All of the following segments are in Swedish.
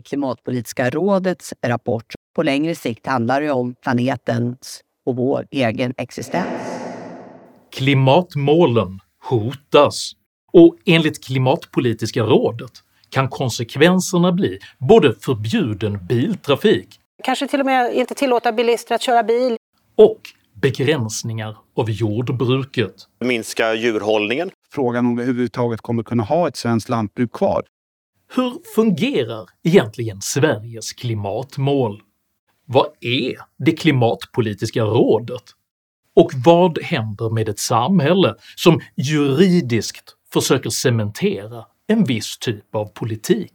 Klimatpolitiska rådets rapport. På längre sikt handlar det om planetens och vår egen existens. Klimatmålen hotas och enligt Klimatpolitiska rådet kan konsekvenserna bli både förbjuden biltrafik Kanske till och med inte tillåta bilister att köra bil. och begränsningar av jordbruket. minska djurhållningen. Frågan om vi överhuvudtaget kommer kunna ha ett svenskt lantbruk kvar. Hur fungerar egentligen Sveriges klimatmål? Vad är det klimatpolitiska rådet? Och vad händer med ett samhälle som juridiskt försöker cementera en viss typ av politik?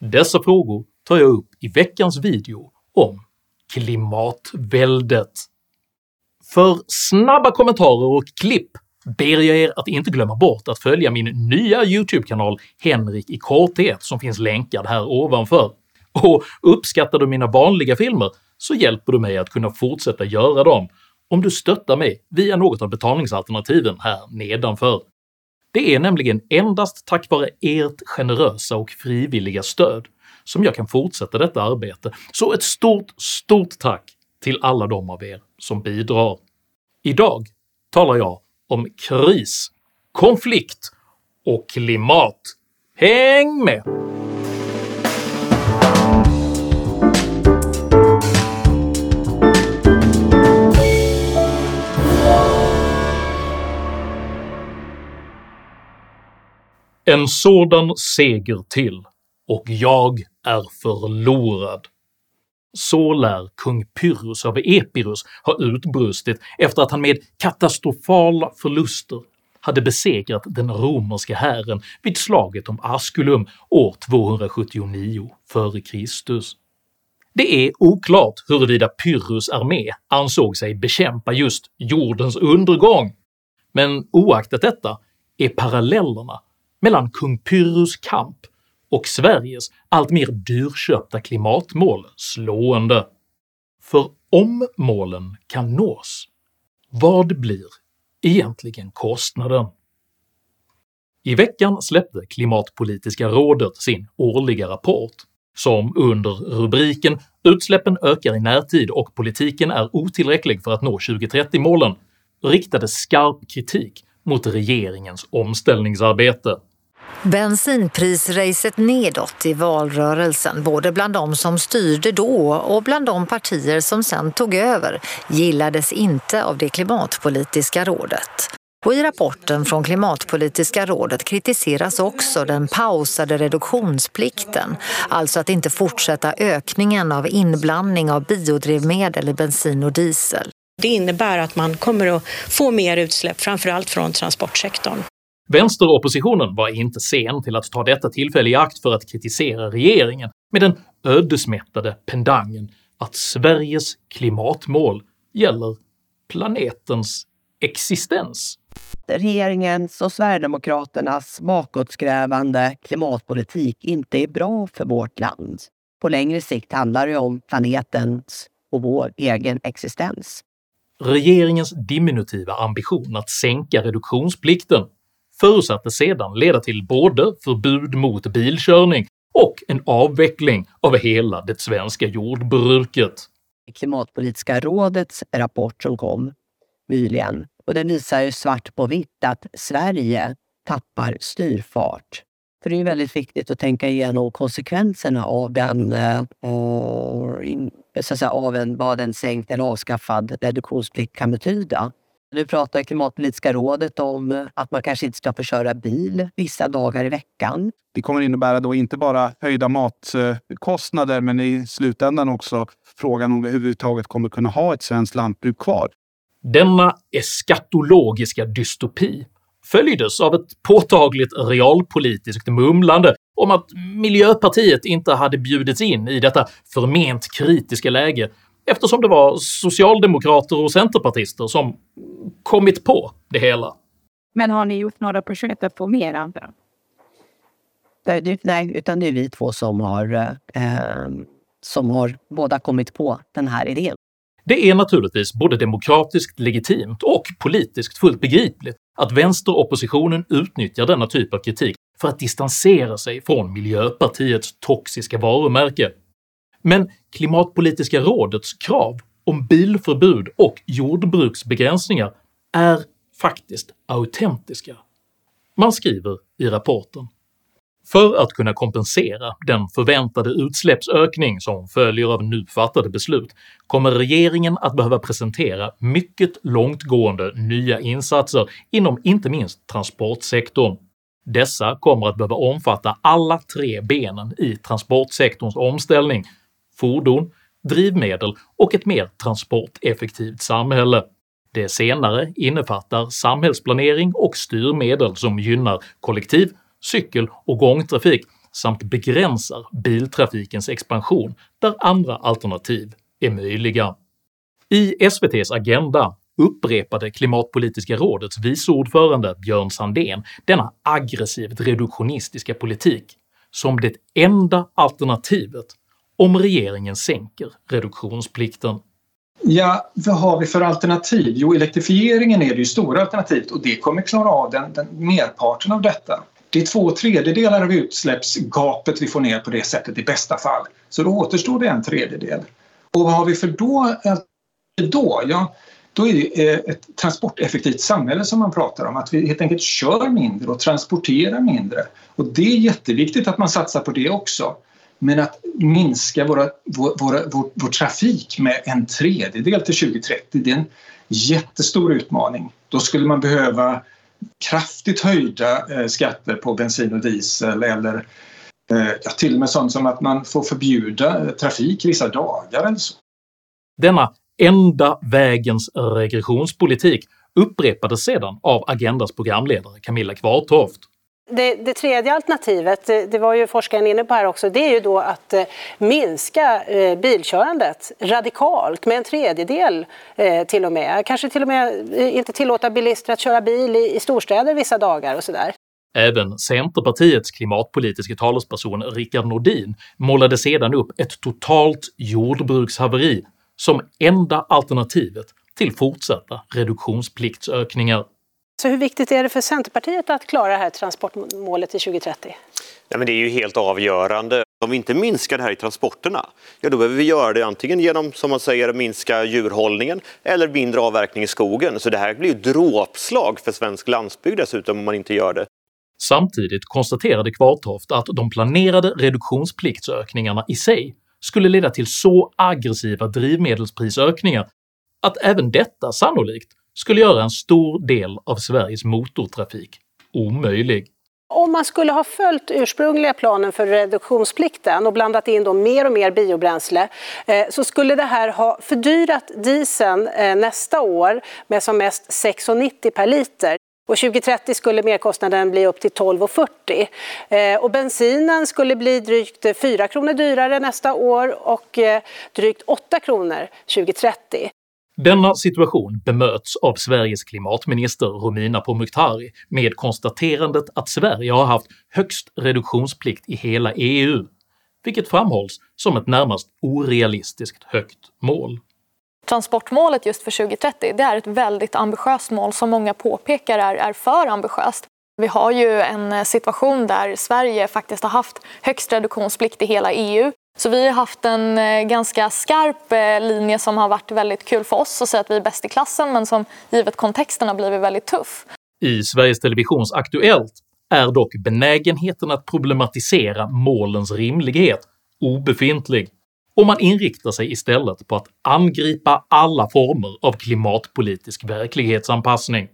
Dessa frågor tar jag upp i veckans video om klimatväldet. För snabba kommentarer och klipp ber jag er att inte glömma bort att följa min nya YouTube-kanal Henrik i korthet som finns länkad här ovanför. Och uppskattar du mina vanliga filmer så hjälper du mig att kunna fortsätta göra dem om du stöttar mig via något av betalningsalternativen här nedanför. Det är nämligen endast tack vare ert generösa och frivilliga stöd som jag kan fortsätta detta arbete, så ett stort, stort tack till alla de av er som bidrar. Idag talar jag om kris, konflikt och klimat. Häng med! En sådan seger till, och jag är förlorad. Så lär kung Pyrrhus av Epirus ha utbrustit efter att han med katastrofala förluster hade besegrat den romerska hären vid slaget om Asculum år 279 f.Kr. Det är oklart huruvida Pyrrhus armé ansåg sig bekämpa just jordens undergång, men oaktat detta är parallellerna mellan kung Pyrrhus kamp och Sveriges allt mer dyrköpta klimatmål slående. För om målen kan nås, vad blir egentligen kostnaden? I veckan släppte Klimatpolitiska rådet sin årliga rapport som under rubriken “Utsläppen ökar i närtid och politiken är otillräcklig för att nå 2030-målen” riktade skarp kritik mot regeringens omställningsarbete. Bensinprisracet nedåt i valrörelsen, både bland de som styrde då och bland de partier som sen tog över, gillades inte av det klimatpolitiska rådet. Och i rapporten från Klimatpolitiska rådet kritiseras också den pausade reduktionsplikten, alltså att inte fortsätta ökningen av inblandning av biodrivmedel i bensin och diesel. Det innebär att man kommer att få mer utsläpp, framförallt från transportsektorn. Vänsteroppositionen var inte sen till att ta detta tillfälle i akt för att kritisera regeringen med den ödesmättade pendangen att Sveriges klimatmål gäller planetens existens. Regeringens och Sverigedemokraternas bakåtskrävande klimatpolitik inte är bra för vårt land. På längre sikt handlar det om planetens och vår egen existens. Regeringens diminutiva ambition att sänka reduktionsplikten förutsatte sedan leda till både förbud mot bilkörning och en avveckling av hela det svenska jordbruket. Klimatpolitiska rådets rapport som kom nyligen och den visar ju svart på vitt att Sverige tappar styrfart. För det är ju väldigt viktigt att tänka igenom konsekvenserna av, den, eh, eh, så att säga, av en, vad en sänkt eller avskaffad reduktionsplikt kan betyda. Nu pratar Klimatpolitiska rådet om att man kanske inte ska få köra bil vissa dagar i veckan. Det kommer innebära då inte bara höjda matkostnader, men i slutändan också frågan om vi överhuvudtaget kommer kunna ha ett svenskt lantbruk kvar. Denna eskatologiska dystopi följdes av ett påtagligt realpolitiskt mumlande om att Miljöpartiet inte hade bjudits in i detta förment kritiska läge eftersom det var socialdemokrater och centerpartister som kommit på det hela. Men har ni gjort några projekt att få mer andra? Nej, utan det är vi två som har, eh, som har båda kommit på den här idén. Det är naturligtvis både demokratiskt legitimt och politiskt fullt begripligt att vänsteroppositionen utnyttjar denna typ av kritik för att distansera sig från miljöpartiets toxiska varumärke. Men Klimatpolitiska rådets krav om bilförbud och jordbruksbegränsningar är faktiskt autentiska. Man skriver i rapporten för att kunna kompensera den förväntade utsläppsökning som följer av nu fattade beslut kommer regeringen att behöva presentera mycket långtgående nya insatser inom inte minst transportsektorn. Dessa kommer att behöva omfatta alla tre benen i transportsektorns omställning – fordon, drivmedel och ett mer transporteffektivt samhälle. Det senare innefattar samhällsplanering och styrmedel som gynnar kollektiv, cykel och gångtrafik samt begränsar biltrafikens expansion där andra alternativ är möjliga. I SVT's Agenda upprepade Klimatpolitiska rådets vice ordförande Björn Sandén denna aggressivt reduktionistiska politik som det enda alternativet om regeringen sänker reduktionsplikten. Ja, vad har vi för alternativ? Jo, elektrifieringen är det ju stora alternativet och det kommer klara av den, den merparten av detta. Det är två tredjedelar av utsläppsgapet vi får ner på det sättet i bästa fall. Så då återstår det en tredjedel. Och vad har vi för då? Eh, då? Ja, då är det eh, ett transporteffektivt samhälle som man pratar om. Att vi helt enkelt kör mindre och transporterar mindre. Och det är jätteviktigt att man satsar på det också. Men att minska våra, vår, vår, vår trafik med en tredjedel till 2030, det är en jättestor utmaning. Då skulle man behöva kraftigt höjda eh, skatter på bensin och diesel eller eh, ja, till och med sånt som att man får förbjuda eh, trafik vissa dagar eller så. Denna enda vägens regressionspolitik upprepades sedan av Agendas programledare Camilla Kvartoft det, det, tredje alternativet, det, det, var ju forskaren inne på här också, det är ju då att eh, minska eh, bilkörandet radikalt med en tredjedel eh, till och med. Kanske till och med eh, inte tillåta bilister att köra bil i, i storstäder vissa dagar och sådär. Även Centerpartiets klimatpolitiska talesperson Rickard Nordin målade sedan upp ett totalt jordbrukshaveri som enda alternativet till fortsatta reduktionspliktsökningar. Så hur viktigt är det för Centerpartiet att klara det här transportmålet till 2030? Ja, men det är ju helt avgörande. Om vi inte minskar det här i transporterna, ja då behöver vi göra det antingen genom, som man säger, minska djurhållningen eller mindre avverkning i skogen. Så det här blir ju dråpslag för svensk landsbygd dessutom om man inte gör det. Samtidigt konstaterade Kvartoft att de planerade reduktionspliktsökningarna i sig skulle leda till så aggressiva drivmedelsprisökningar att även detta sannolikt skulle göra en stor del av Sveriges motortrafik omöjlig. Om man skulle ha följt ursprungliga planen för reduktionsplikten och blandat in då mer och mer biobränsle eh, så skulle det här ha fördyrat dieseln eh, nästa år med som mest 6,90 per liter. Och 2030 skulle merkostnaden bli upp till 12,40 eh, och bensinen skulle bli drygt 4 kronor dyrare nästa år och drygt 8 kronor 2030. Denna situation bemöts av Sveriges klimatminister Romina Pourmokhtari med konstaterandet att Sverige har haft högst reduktionsplikt i hela EU, vilket framhålls som ett närmast orealistiskt högt mål. Transportmålet just för 2030 det är ett väldigt ambitiöst mål som många påpekar är, är för ambitiöst. Vi har ju en situation där Sverige faktiskt har haft högst reduktionsplikt i hela EU så vi har haft en eh, ganska skarp eh, linje som har varit väldigt kul för oss att säga att vi är bäst i klassen men som givet kontexten har blivit väldigt tuff. I Sveriges Televisions Aktuellt är dock benägenheten att problematisera målens rimlighet obefintlig och man inriktar sig istället på att angripa alla former av klimatpolitisk verklighetsanpassning.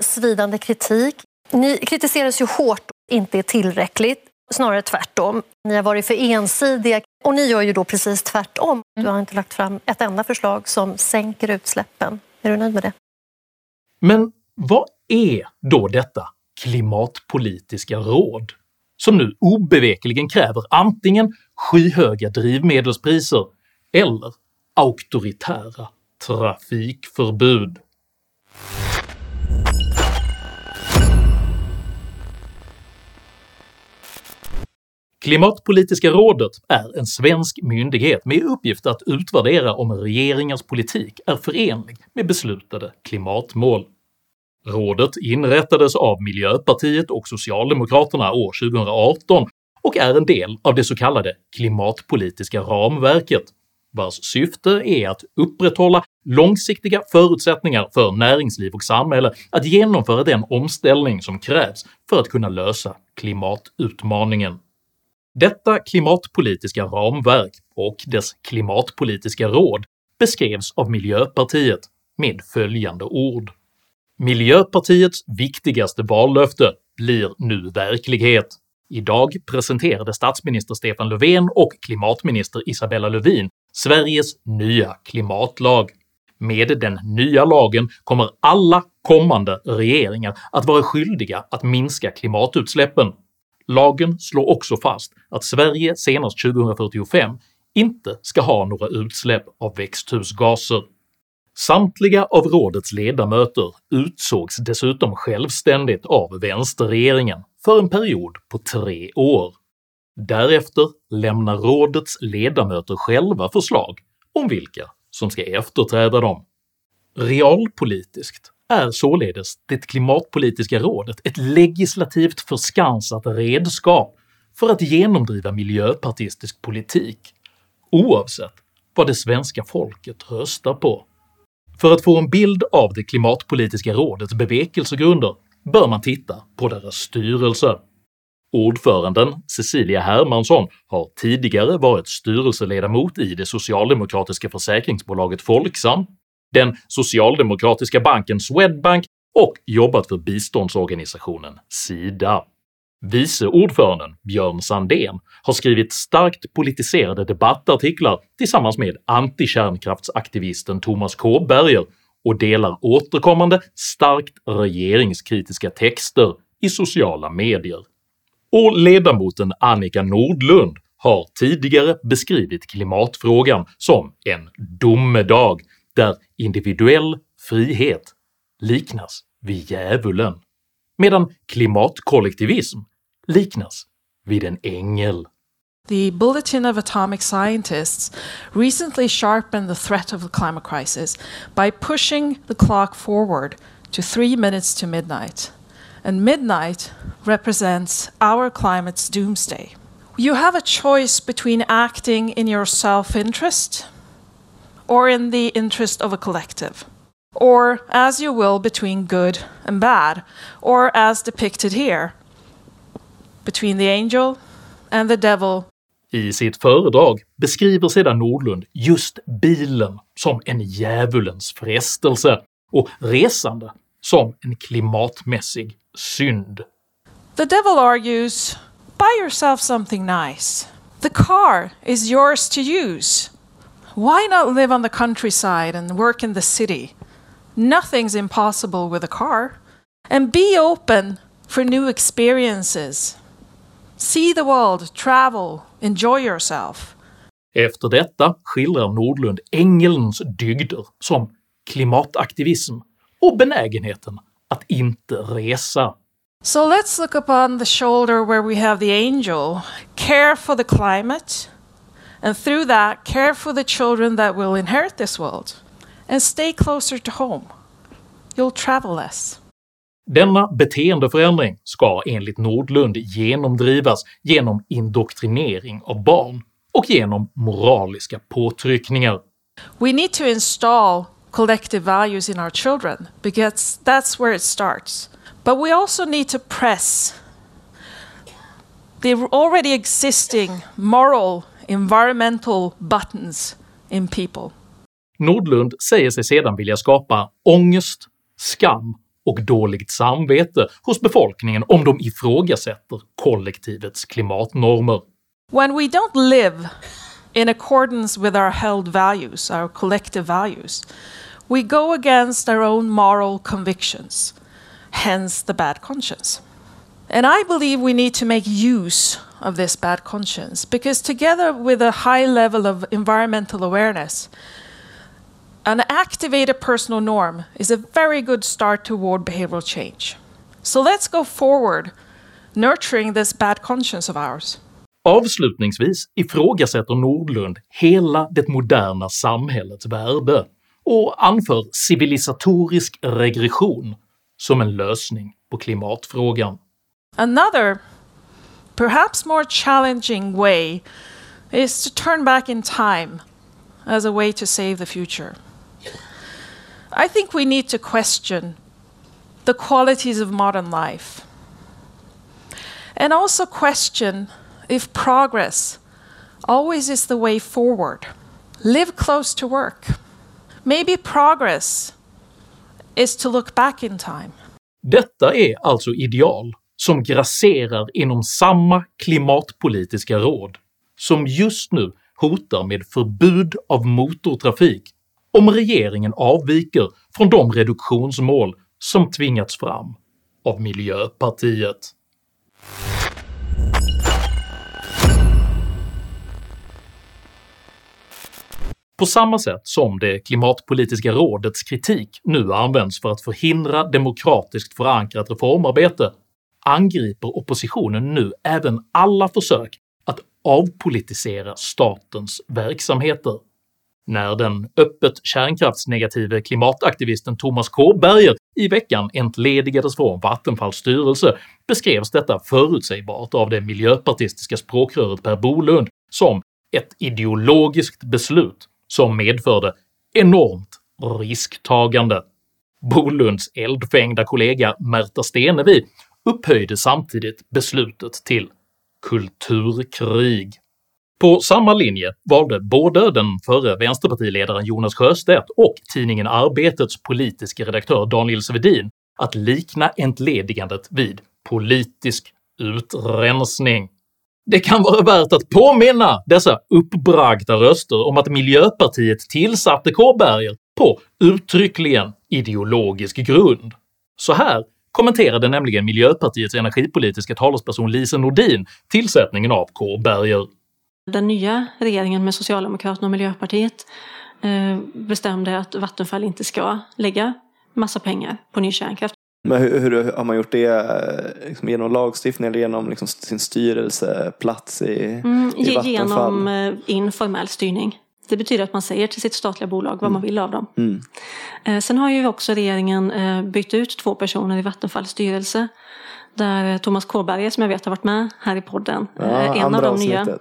Svidande kritik. Ni kritiseras ju hårt inte är tillräckligt. Snarare tvärtom. Ni har varit för ensidiga och ni gör ju då precis tvärtom. Du har inte lagt fram ett enda förslag som sänker utsläppen. Är du nöjd med det? Men vad är då detta klimatpolitiska råd som nu obevekligen kräver antingen skyhöga drivmedelspriser eller auktoritära trafikförbud? Klimatpolitiska rådet är en svensk myndighet med uppgift att utvärdera om regeringars politik är förenlig med beslutade klimatmål. Rådet inrättades av Miljöpartiet och Socialdemokraterna år 2018 och är en del av det så kallade klimatpolitiska ramverket, vars syfte är att upprätthålla långsiktiga förutsättningar för näringsliv och samhälle att genomföra den omställning som krävs för att kunna lösa klimatutmaningen. Detta klimatpolitiska ramverk och dess klimatpolitiska råd beskrevs av Miljöpartiet med följande ord “Miljöpartiets viktigaste vallöfte blir nu verklighet. Idag presenterade statsminister Stefan Löfven och klimatminister Isabella Lövin Sveriges nya klimatlag. Med den nya lagen kommer alla kommande regeringar att vara skyldiga att minska klimatutsläppen. Lagen slår också fast att Sverige senast 2045 inte ska ha några utsläpp av växthusgaser. Samtliga av rådets ledamöter utsågs dessutom självständigt av vänsterregeringen för en period på tre år. Därefter lämnar rådets ledamöter själva förslag om vilka som ska efterträda dem. Realpolitiskt är således det klimatpolitiska rådet ett legislativt förskansat redskap för att genomdriva miljöpartistisk politik, oavsett vad det svenska folket röstar på. För att få en bild av det klimatpolitiska rådets bevekelsegrunder bör man titta på deras styrelse. Ordföranden Cecilia Hermansson har tidigare varit styrelseledamot i det socialdemokratiska försäkringsbolaget Folksam, den socialdemokratiska banken Swedbank och jobbat för biståndsorganisationen SIDA. Vice ordföranden Björn Sandén har skrivit starkt politiserade debattartiklar tillsammans med antikärnkraftsaktivisten Thomas Kåberger och delar återkommande starkt regeringskritiska texter i sociala medier. Och ledamoten Annika Nordlund har tidigare beskrivit klimatfrågan som en domedag där individuell frihet liknas vid djävulen, medan klimatkollektivism liknas vid en ängel. The Bulletin of Atomic Scientists recently sharpened the threat of the climate crisis by pushing the clock forward to three minutes to midnight. And midnight represents our climate's doomsday. You have a choice between acting in your self interest or in the interest of a collective. Or, as you will, between good and bad, or as depicted here, between the angel and the devil. I sitt föredrag beskriver sedan Nordlund just bilen som en djävulens frestelse och resande som en klimatmässig synd. The devil argues buy yourself something nice. The car is yours to use. Why not live on the countryside and work in the city? Nothing's impossible with a car. And be open for new experiences. See the world, travel, enjoy yourself. Efter detta skildrar Nordlund ängelns dygder som klimataktivism och benägenheten att inte resa. So let's look upon the shoulder where we have the angel. Care for the climate, and through that, care for the children that will inherit this world. And stay closer to home. You'll travel less. Denna beteendeförändring ska enligt Nordlund genomdrivas genom indoktrinering av barn och genom moraliska påtryckningar. We need to install collective values in our children because that's where it starts. But we also need to press the already existing moral, environmental buttons in people. Nordlund säger sig sedan vilja skapa ångest, skam och dåligt samvete hos befolkningen om de ifrågasätter kollektivets klimatnormer. When we don't live in accordance with our held values, our collective values, we go against our own moral convictions, hence the bad conscience. And I believe we need to make use of this bad conscience because, together with a high level of environmental awareness, an activated personal norm is a very good start toward behavioral change. So let's go forward, nurturing this bad conscience of ours. Avslutningsvis ifrågasätter Nordlund hela det moderna samhällets värde och anför civilisatorisk regression som en lösning på klimatfrågan. Another, perhaps more challenging way is to turn back in time as a way to save the future. I think we need to question the qualities of modern life and also question if progress always is the way forward. Live close to work. Maybe progress is to look back in time. Detta är alltså ideal som grasserar inom samma klimatpolitiska råd som just nu hotar med förbud av motortrafik om regeringen avviker från de reduktionsmål som tvingats fram av Miljöpartiet. På samma sätt som det klimatpolitiska rådets kritik nu används för att förhindra demokratiskt förankrat reformarbete angriper oppositionen nu även alla försök att avpolitisera statens verksamheter. När den öppet kärnkraftsnegative klimataktivisten Thomas Kåberger i veckan entledigades från Vattenfalls styrelse beskrevs detta förutsägbart av det miljöpartistiska språkröret Per Bolund som ett ideologiskt beslut som medförde enormt risktagande. Bolunds eldfängda kollega Märta Stenevi upphöjde samtidigt beslutet till “kulturkrig”. På samma linje valde både den förre vänsterpartiledaren Jonas Sjöstedt och tidningen Arbetets politiska redaktör Daniel Svedin att likna entledigandet vid politisk utrensning. Det kan vara värt att påminna dessa uppbragta röster om att miljöpartiet tillsatte Kåberger på uttryckligen ideologisk grund. Så här kommenterade nämligen miljöpartiets energipolitiska talesperson Lise Nordin tillsättningen av Kåberger. Den nya regeringen med Socialdemokraterna och Miljöpartiet eh, bestämde att Vattenfall inte ska lägga massa pengar på ny kärnkraft. Men hur, hur har man gjort det eh, liksom genom lagstiftning eller genom liksom sin styrelseplats i, mm, i Vattenfall? Genom eh, informell styrning. Det betyder att man säger till sitt statliga bolag vad mm. man vill av dem. Mm. Sen har ju också regeringen bytt ut två personer i Vattenfalls styrelse. Där Thomas Kåberger som jag vet har varit med här i podden. Ja, en av de nya.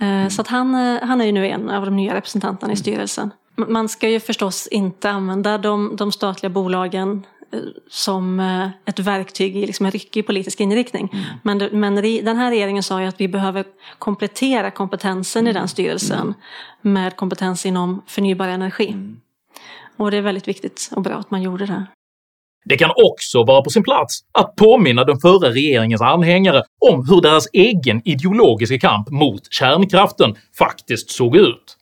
Mm. Så att han, han är ju nu en av de nya representanterna i styrelsen. Man ska ju förstås inte använda de, de statliga bolagen som ett verktyg i liksom en ryckig politisk inriktning. Mm. Men, men den här regeringen sa ju att vi behöver komplettera kompetensen mm. i den styrelsen mm. med kompetens inom förnybar energi. Mm. Och det är väldigt viktigt och bra att man gjorde det. Det kan också vara på sin plats att påminna den förra regeringens anhängare om hur deras egen ideologiska kamp mot kärnkraften faktiskt såg ut.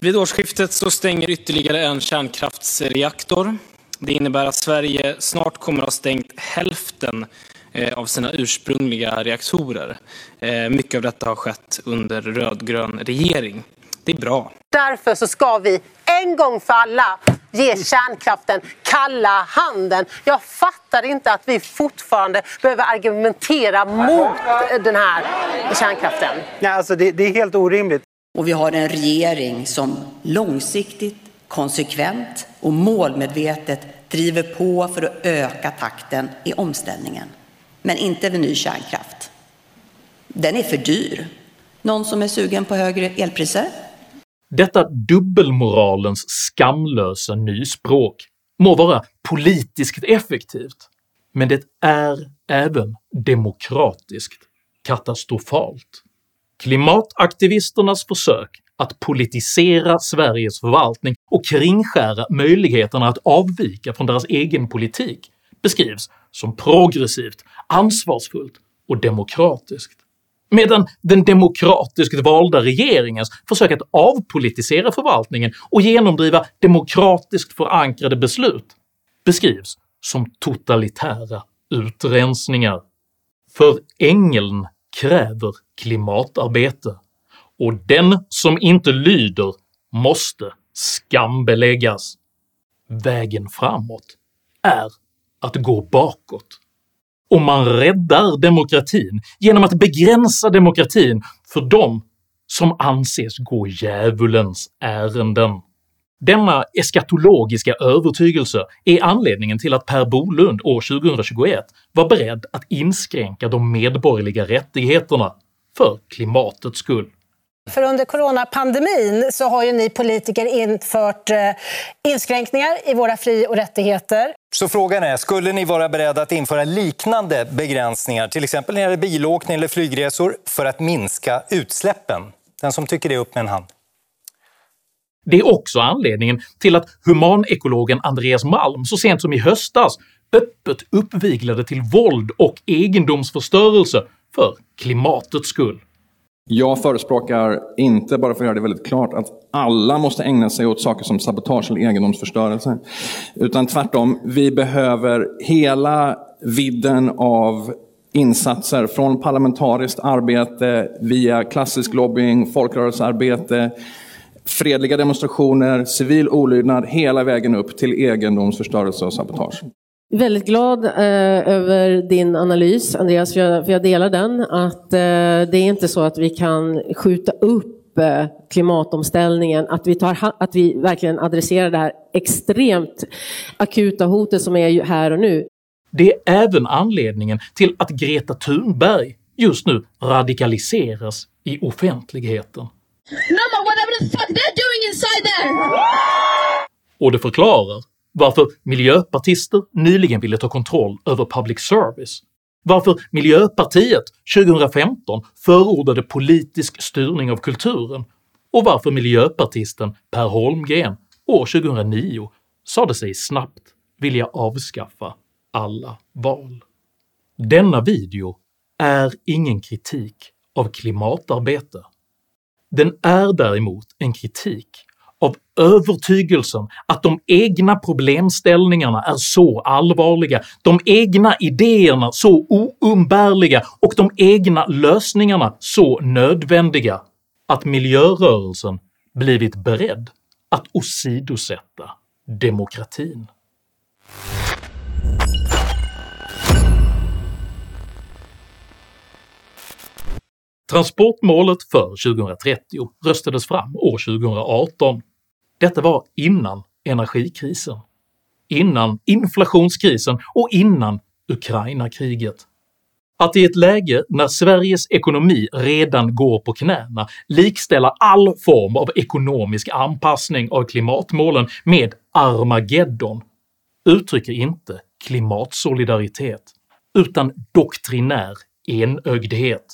Vid årsskiftet så stänger ytterligare en kärnkraftsreaktor. Det innebär att Sverige snart kommer att ha stängt hälften av sina ursprungliga reaktorer. Mycket av detta har skett under rödgrön regering. Det är bra. Därför så ska vi en gång för alla ge kärnkraften kalla handen. Jag fattar inte att vi fortfarande behöver argumentera mot den här kärnkraften. Nej, alltså det, det är helt orimligt. Och vi har en regering som långsiktigt, konsekvent och målmedvetet driver på för att öka takten i omställningen. Men inte vid ny kärnkraft. Den är för dyr. Någon som är sugen på högre elpriser? Detta dubbelmoralens skamlösa nyspråk må vara politiskt effektivt, men det är även demokratiskt katastrofalt. Klimataktivisternas försök att politisera Sveriges förvaltning och kringskära möjligheterna att avvika från deras egen politik beskrivs som progressivt, ansvarsfullt och demokratiskt medan den demokratiskt valda regeringens försök att avpolitisera förvaltningen och genomdriva demokratiskt förankrade beslut beskrivs som totalitära utrensningar. För ängeln kräver klimatarbete, och den som inte lyder måste skambeläggas. Vägen framåt är att gå bakåt Och man räddar demokratin genom att begränsa demokratin för de som anses gå djävulens ärenden. Denna eskatologiska övertygelse är anledningen till att Per Bolund år 2021 var beredd att inskränka de medborgerliga rättigheterna för klimatets skull. För under coronapandemin så har ju ni politiker infört eh, inskränkningar i våra fri och rättigheter. Så frågan är, skulle ni vara beredda att införa liknande begränsningar, till exempel när det gäller bilåkning eller flygresor, för att minska utsläppen? Den som tycker det, upp med en hand. Det är också anledningen till att humanekologen Andreas Malm så sent som i höstas öppet uppviglade till våld och egendomsförstörelse för klimatets skull. Jag förespråkar inte, bara för att göra det väldigt klart, att alla måste ägna sig åt saker som sabotage eller egendomsförstörelse. Utan tvärtom, vi behöver hela vidden av insatser från parlamentariskt arbete via klassisk lobbying, folkrörelsearbete, fredliga demonstrationer, civil olydnad, hela vägen upp till egendomsförstörelse och sabotage. Väldigt glad eh, över din analys, Andreas, för jag, för jag delar den. Att eh, det är inte så att vi kan skjuta upp eh, klimatomställningen, att vi, tar, att vi verkligen adresserar det här extremt akuta hotet som är här och nu. Det är även anledningen till att Greta Thunberg just nu radikaliseras i offentligheten. Mama, whatever the fuck they're doing inside there! Och det förklarar varför miljöpartister nyligen ville ta kontroll över public service, varför Miljöpartiet 2015 förordade politisk styrning av kulturen och varför miljöpartisten Per Holmgren år 2009 sade sig snabbt vilja avskaffa alla val. Denna video är ingen kritik av klimatarbete. Den är däremot en kritik övertygelsen att de egna problemställningarna är så allvarliga, de egna idéerna så oumbärliga och de egna lösningarna så nödvändiga att miljörörelsen blivit beredd att åsidosätta demokratin. Transportmålet för 2030 röstades fram år 2018. Detta var innan energikrisen, innan inflationskrisen och innan Ukraina-kriget. Att i ett läge när Sveriges ekonomi redan går på knäna likställa all form av ekonomisk anpassning av klimatmålen med Armageddon uttrycker inte klimatsolidaritet utan doktrinär enögdhet.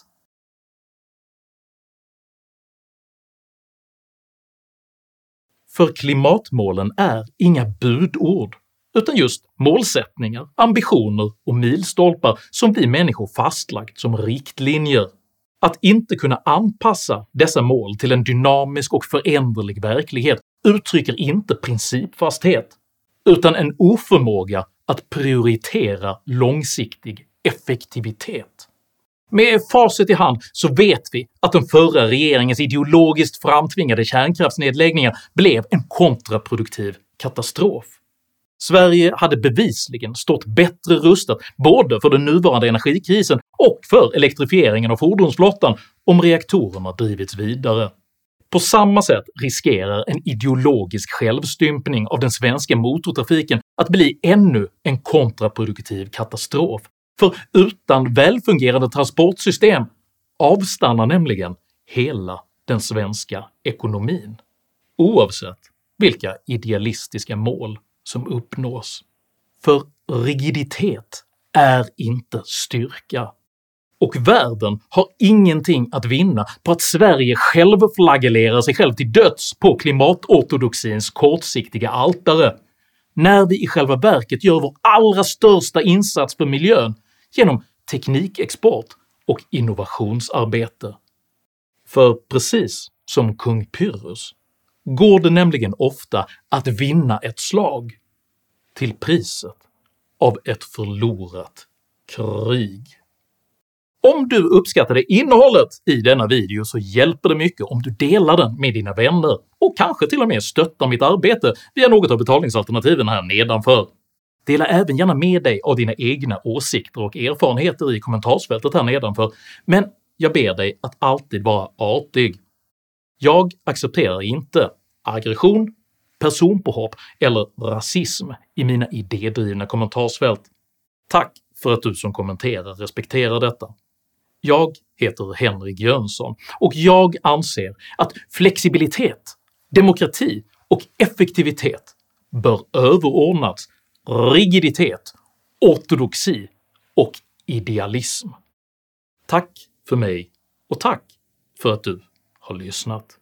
För klimatmålen är inga budord, utan just målsättningar, ambitioner och milstolpar som vi människor fastlagt som riktlinjer. Att inte kunna anpassa dessa mål till en dynamisk och föränderlig verklighet uttrycker inte principfasthet, utan en oförmåga att prioritera långsiktig effektivitet. Med facit i hand så vet vi att den förra regeringens ideologiskt framtvingade kärnkraftsnedläggningar blev en kontraproduktiv katastrof. Sverige hade bevisligen stått bättre rustat både för den nuvarande energikrisen och för elektrifieringen av fordonsflottan om reaktorerna drivits vidare. På samma sätt riskerar en ideologisk självstympning av den svenska motortrafiken att bli ännu en kontraproduktiv katastrof för utan välfungerande transportsystem avstannar nämligen hela den svenska ekonomin, oavsett vilka idealistiska mål som uppnås. För rigiditet är inte styrka, och världen har ingenting att vinna på att Sverige självflagellerar sig själv till döds på klimatortodoxins kortsiktiga altare, när vi i själva verket gör vår allra största insats för miljön genom teknikexport och innovationsarbete. För precis som kung Pyrrhus går det nämligen ofta att vinna ett slag till priset av ett förlorat krig. Om du uppskattade innehållet i denna video så hjälper det mycket om du delar den med dina vänner och kanske till och med stöttar mitt arbete via något av betalningsalternativen här nedanför. Dela även gärna med dig av dina egna åsikter och erfarenheter i kommentarsfältet här nedanför, men jag ber dig att alltid vara artig. Jag accepterar inte aggression, personpåhopp eller rasism i mina idédrivna kommentarsfält. Tack för att du som kommenterar respekterar detta. Jag heter Henrik Jönsson och jag anser att flexibilitet, demokrati och effektivitet bör överordnas rigiditet, ortodoxi och idealism. Tack för mig och tack för att du har lyssnat.